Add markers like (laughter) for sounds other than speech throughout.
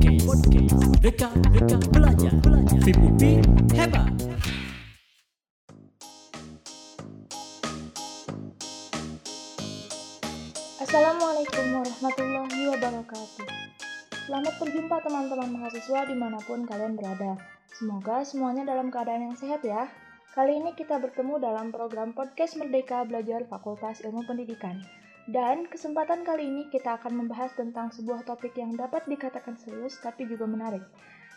Podcast, podcast, BK, belajar, belajar, hebat. Assalamualaikum warahmatullahi wabarakatuh. Selamat berjumpa teman-teman mahasiswa di mana pun kalian berada. Semoga semuanya dalam keadaan yang sehat ya. Kali ini kita bertemu dalam program Podcast Merdeka Belajar Fakultas Ilmu Pendidikan Dan kesempatan kali ini kita akan membahas tentang sebuah topik yang dapat dikatakan serius tapi juga menarik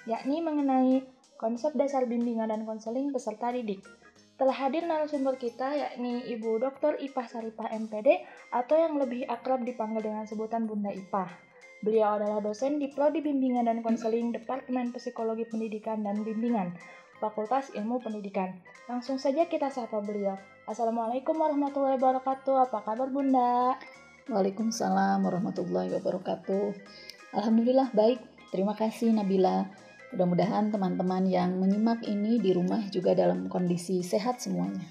Yakni mengenai konsep dasar bimbingan dan konseling peserta didik telah hadir narasumber kita yakni Ibu Dr. Ipah Saripah MPD atau yang lebih akrab dipanggil dengan sebutan Bunda Ipah. Beliau adalah dosen di Prodi Bimbingan dan Konseling Departemen Psikologi Pendidikan dan Bimbingan, Fakultas Ilmu Pendidikan. Langsung saja kita sapa beliau. Assalamualaikum warahmatullahi wabarakatuh. Apa kabar Bunda? Waalaikumsalam warahmatullahi wabarakatuh. Alhamdulillah baik. Terima kasih Nabila. Mudah-mudahan teman-teman yang menyimak ini di rumah juga dalam kondisi sehat semuanya.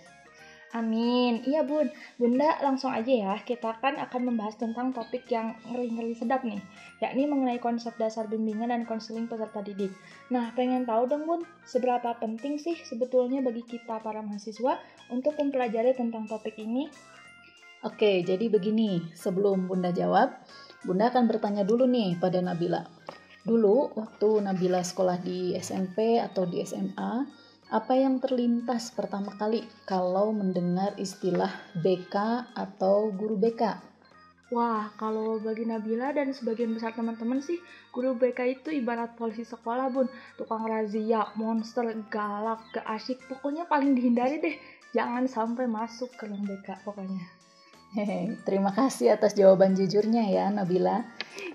Amin. Iya bun, bunda langsung aja ya. Kita kan akan membahas tentang topik yang ngeri-ngeri sedap nih, yakni mengenai konsep dasar bimbingan dan konseling peserta didik. Nah, pengen tahu dong bun, seberapa penting sih sebetulnya bagi kita para mahasiswa untuk mempelajari tentang topik ini? Oke, jadi begini, sebelum bunda jawab, bunda akan bertanya dulu nih pada Nabila. Dulu waktu Nabila sekolah di SMP atau di SMA, apa yang terlintas pertama kali kalau mendengar istilah BK atau guru BK? Wah, kalau bagi Nabila dan sebagian besar teman-teman sih, guru BK itu ibarat polisi sekolah bun. Tukang razia, monster, galak, gak asyik, pokoknya paling dihindari deh. Jangan sampai masuk ke ruang BK pokoknya. Hehe, terima kasih atas jawaban jujurnya ya Nabila.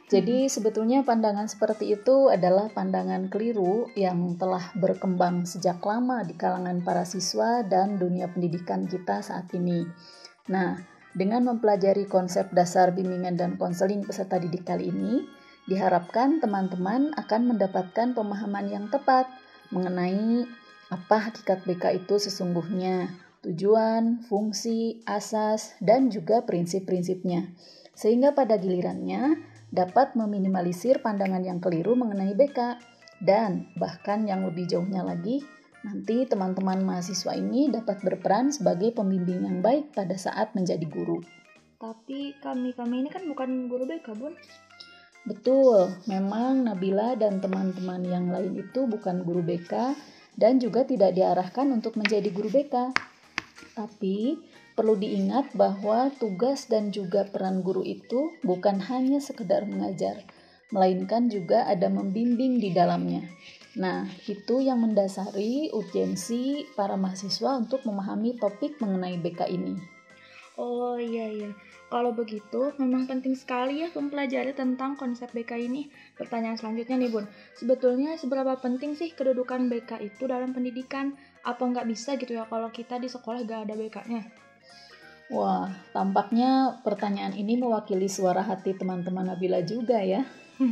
Jadi sebetulnya pandangan seperti itu adalah pandangan keliru yang telah berkembang sejak lama di kalangan para siswa dan dunia pendidikan kita saat ini. Nah, dengan mempelajari konsep dasar bimbingan dan konseling peserta didik kali ini, diharapkan teman-teman akan mendapatkan pemahaman yang tepat mengenai apa hakikat BK itu sesungguhnya, tujuan, fungsi, asas, dan juga prinsip-prinsipnya. Sehingga pada gilirannya dapat meminimalisir pandangan yang keliru mengenai BK. Dan bahkan yang lebih jauhnya lagi, nanti teman-teman mahasiswa ini dapat berperan sebagai pembimbing yang baik pada saat menjadi guru. Tapi kami-kami ini kan bukan guru BK, Bun. Betul, memang Nabila dan teman-teman yang lain itu bukan guru BK dan juga tidak diarahkan untuk menjadi guru BK. Tapi perlu diingat bahwa tugas dan juga peran guru itu bukan hanya sekedar mengajar, melainkan juga ada membimbing di dalamnya. Nah, itu yang mendasari urgensi para mahasiswa untuk memahami topik mengenai BK ini. Oh iya iya, kalau begitu memang penting sekali ya mempelajari tentang konsep BK ini. Pertanyaan selanjutnya nih Bun, sebetulnya seberapa penting sih kedudukan BK itu dalam pendidikan? Apa nggak bisa gitu ya kalau kita di sekolah gak ada BK-nya? Wah, tampaknya pertanyaan ini mewakili suara hati teman-teman Nabila juga ya. (laughs)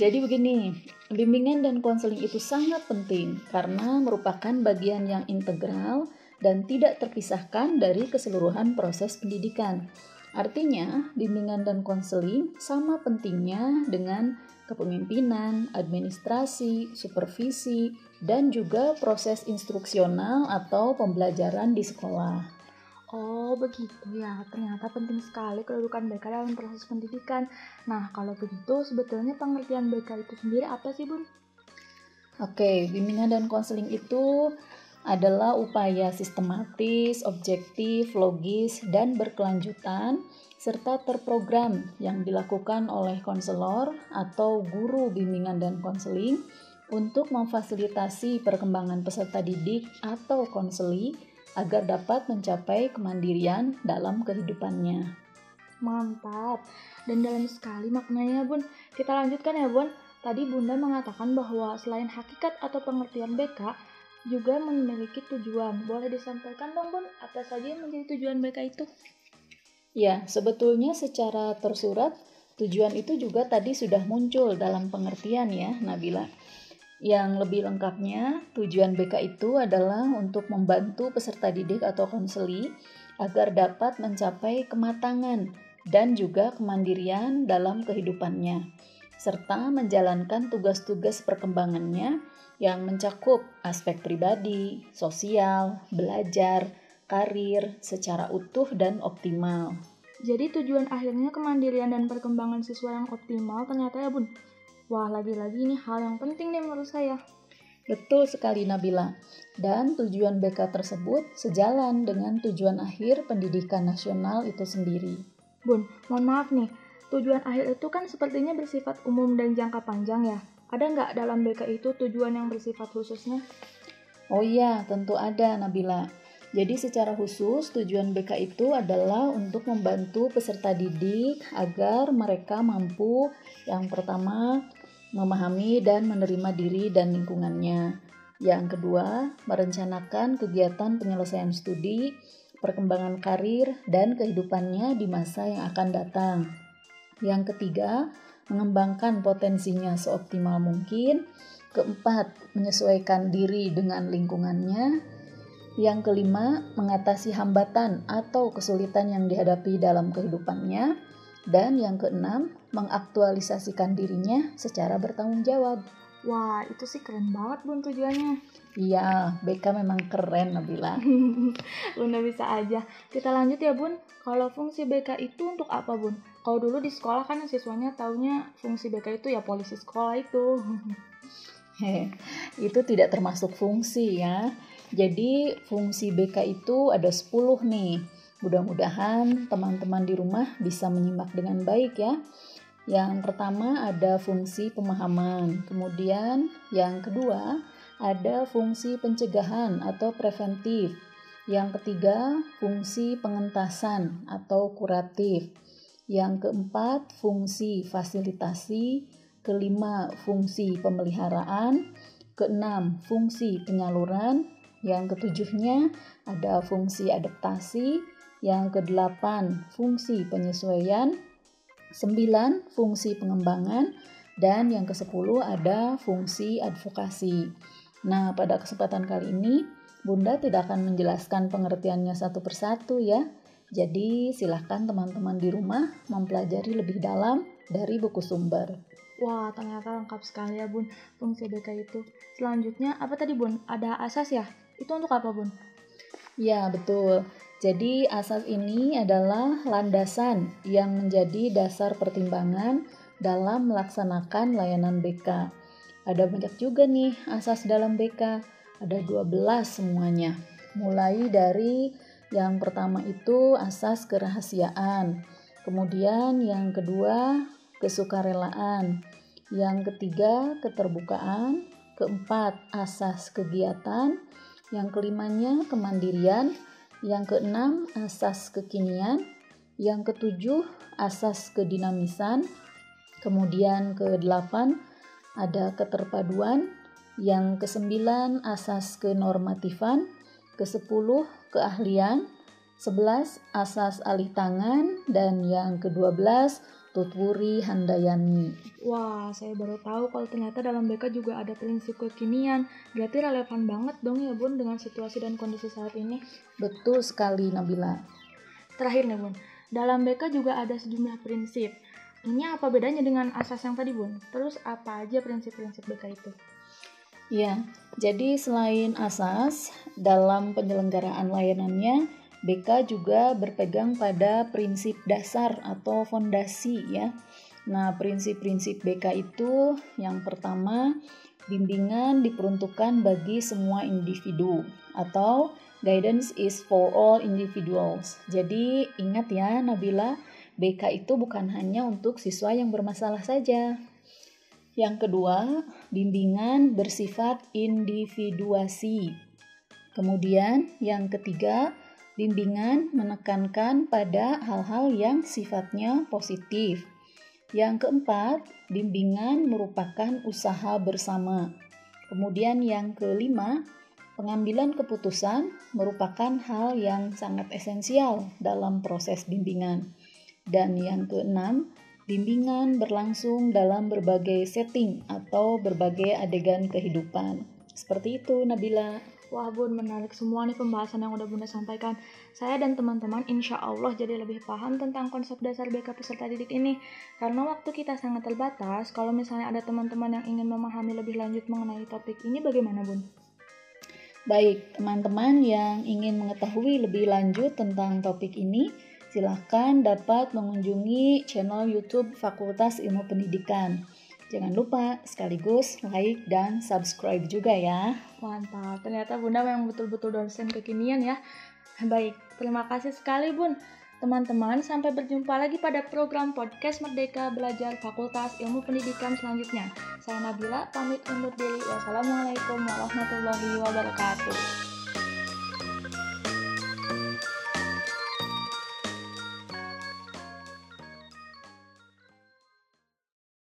Jadi begini, bimbingan dan konseling itu sangat penting karena merupakan bagian yang integral dan tidak terpisahkan dari keseluruhan proses pendidikan. Artinya, bimbingan dan konseling sama pentingnya dengan kepemimpinan, administrasi, supervisi, dan juga proses instruksional atau pembelajaran di sekolah. Oh begitu ya, ternyata penting sekali kedudukan BK dalam proses pendidikan. Nah kalau begitu sebetulnya pengertian BK itu sendiri apa sih Bun? Oke, bimbingan dan konseling itu adalah upaya sistematis, objektif, logis, dan berkelanjutan serta terprogram yang dilakukan oleh konselor atau guru bimbingan dan konseling untuk memfasilitasi perkembangan peserta didik atau konseli agar dapat mencapai kemandirian dalam kehidupannya. Mantap, dan dalam sekali maknanya Bun. Kita lanjutkan ya Bun. Tadi Bunda mengatakan bahwa selain hakikat atau pengertian BK, juga memiliki tujuan. Boleh disampaikan dong Bun, apa saja yang menjadi tujuan BK itu? Ya, sebetulnya secara tersurat, tujuan itu juga tadi sudah muncul dalam pengertian ya, Nabila. Yang lebih lengkapnya, tujuan BK itu adalah untuk membantu peserta didik atau konseli agar dapat mencapai kematangan dan juga kemandirian dalam kehidupannya. serta menjalankan tugas-tugas perkembangannya yang mencakup aspek pribadi, sosial, belajar, karir secara utuh dan optimal. Jadi tujuan akhirnya kemandirian dan perkembangan siswa yang optimal ternyata ya bun. Wah lagi-lagi ini hal yang penting nih menurut saya. Betul sekali Nabila. Dan tujuan BK tersebut sejalan dengan tujuan akhir pendidikan nasional itu sendiri. Bun, mohon maaf nih. Tujuan akhir itu kan sepertinya bersifat umum dan jangka panjang ya. Ada nggak dalam BK itu tujuan yang bersifat khususnya? Oh iya, tentu ada Nabila. Jadi secara khusus tujuan BK itu adalah untuk membantu peserta didik agar mereka mampu yang pertama memahami dan menerima diri dan lingkungannya. Yang kedua, merencanakan kegiatan penyelesaian studi, perkembangan karir, dan kehidupannya di masa yang akan datang. Yang ketiga, mengembangkan potensinya seoptimal mungkin. Keempat, menyesuaikan diri dengan lingkungannya. Yang kelima, mengatasi hambatan atau kesulitan yang dihadapi dalam kehidupannya. Dan yang keenam, mengaktualisasikan dirinya secara bertanggung jawab. Wah, itu sih keren banget bun tujuannya. Iya, BK memang keren Nabila. (laughs) Bunda bisa aja. Kita lanjut ya bun. Kalau fungsi BK itu untuk apa bun? Kalau dulu di sekolah kan siswanya taunya fungsi BK itu ya polisi sekolah itu. (laughs) He, itu tidak termasuk fungsi ya. Jadi fungsi BK itu ada 10 nih. Mudah-mudahan teman-teman di rumah bisa menyimak dengan baik ya. Yang pertama ada fungsi pemahaman, kemudian yang kedua ada fungsi pencegahan atau preventif. Yang ketiga, fungsi pengentasan atau kuratif. Yang keempat, fungsi fasilitasi. Kelima, fungsi pemeliharaan. Keenam, fungsi penyaluran. Yang ketujuhnya ada fungsi adaptasi. Yang kedelapan, fungsi penyesuaian. Sembilan, fungsi pengembangan. Dan yang kesepuluh ada fungsi advokasi. Nah, pada kesempatan kali ini, Bunda tidak akan menjelaskan pengertiannya satu persatu ya. Jadi, silahkan teman-teman di rumah mempelajari lebih dalam dari buku sumber. Wah, ternyata lengkap sekali ya bun fungsi BK itu. Selanjutnya, apa tadi bun? Ada asas ya? Itu untuk apa bun? Ya, betul. Jadi asas ini adalah landasan yang menjadi dasar pertimbangan dalam melaksanakan layanan BK. Ada banyak juga nih asas dalam BK, ada 12 semuanya. Mulai dari yang pertama itu asas kerahasiaan, kemudian yang kedua kesukarelaan, yang ketiga keterbukaan, keempat asas kegiatan, yang kelimanya kemandirian, yang keenam, asas kekinian. Yang ketujuh, asas kedinamisan. Kemudian kedelapan, ada keterpaduan. Yang kesembilan, asas kenormatifan. Kesepuluh, keahlian. Sebelas, asas alih tangan. Dan yang kedua belas, Tutwuri Handayani. Wah, saya baru tahu kalau ternyata dalam BK juga ada prinsip kekinian. Berarti relevan banget dong ya Bun dengan situasi dan kondisi saat ini. Betul sekali Nabila. Terakhir nih Bun, dalam BK juga ada sejumlah prinsip. Ini apa bedanya dengan asas yang tadi Bun? Terus apa aja prinsip-prinsip BK itu? Ya, jadi selain asas, dalam penyelenggaraan layanannya, BK juga berpegang pada prinsip dasar atau fondasi ya. Nah, prinsip-prinsip BK itu yang pertama, bimbingan diperuntukkan bagi semua individu atau guidance is for all individuals. Jadi, ingat ya Nabila, BK itu bukan hanya untuk siswa yang bermasalah saja. Yang kedua, bimbingan bersifat individuasi. Kemudian, yang ketiga, Bimbingan menekankan pada hal-hal yang sifatnya positif. Yang keempat, bimbingan merupakan usaha bersama. Kemudian yang kelima, pengambilan keputusan merupakan hal yang sangat esensial dalam proses bimbingan. Dan yang keenam, bimbingan berlangsung dalam berbagai setting atau berbagai adegan kehidupan. Seperti itu, Nabila. Wah bun, menarik semua nih pembahasan yang udah bunda sampaikan. Saya dan teman-teman insya Allah jadi lebih paham tentang konsep dasar BK peserta didik ini. Karena waktu kita sangat terbatas, kalau misalnya ada teman-teman yang ingin memahami lebih lanjut mengenai topik ini bagaimana bun? Baik, teman-teman yang ingin mengetahui lebih lanjut tentang topik ini, silahkan dapat mengunjungi channel YouTube Fakultas Ilmu Pendidikan. Jangan lupa sekaligus like dan subscribe juga ya. Mantap, ternyata Bunda memang betul-betul dosen kekinian ya. Baik, terima kasih sekali Bun. Teman-teman, sampai berjumpa lagi pada program podcast Merdeka Belajar Fakultas Ilmu Pendidikan selanjutnya. Saya Nabila, pamit undur diri. Wassalamualaikum warahmatullahi wabarakatuh.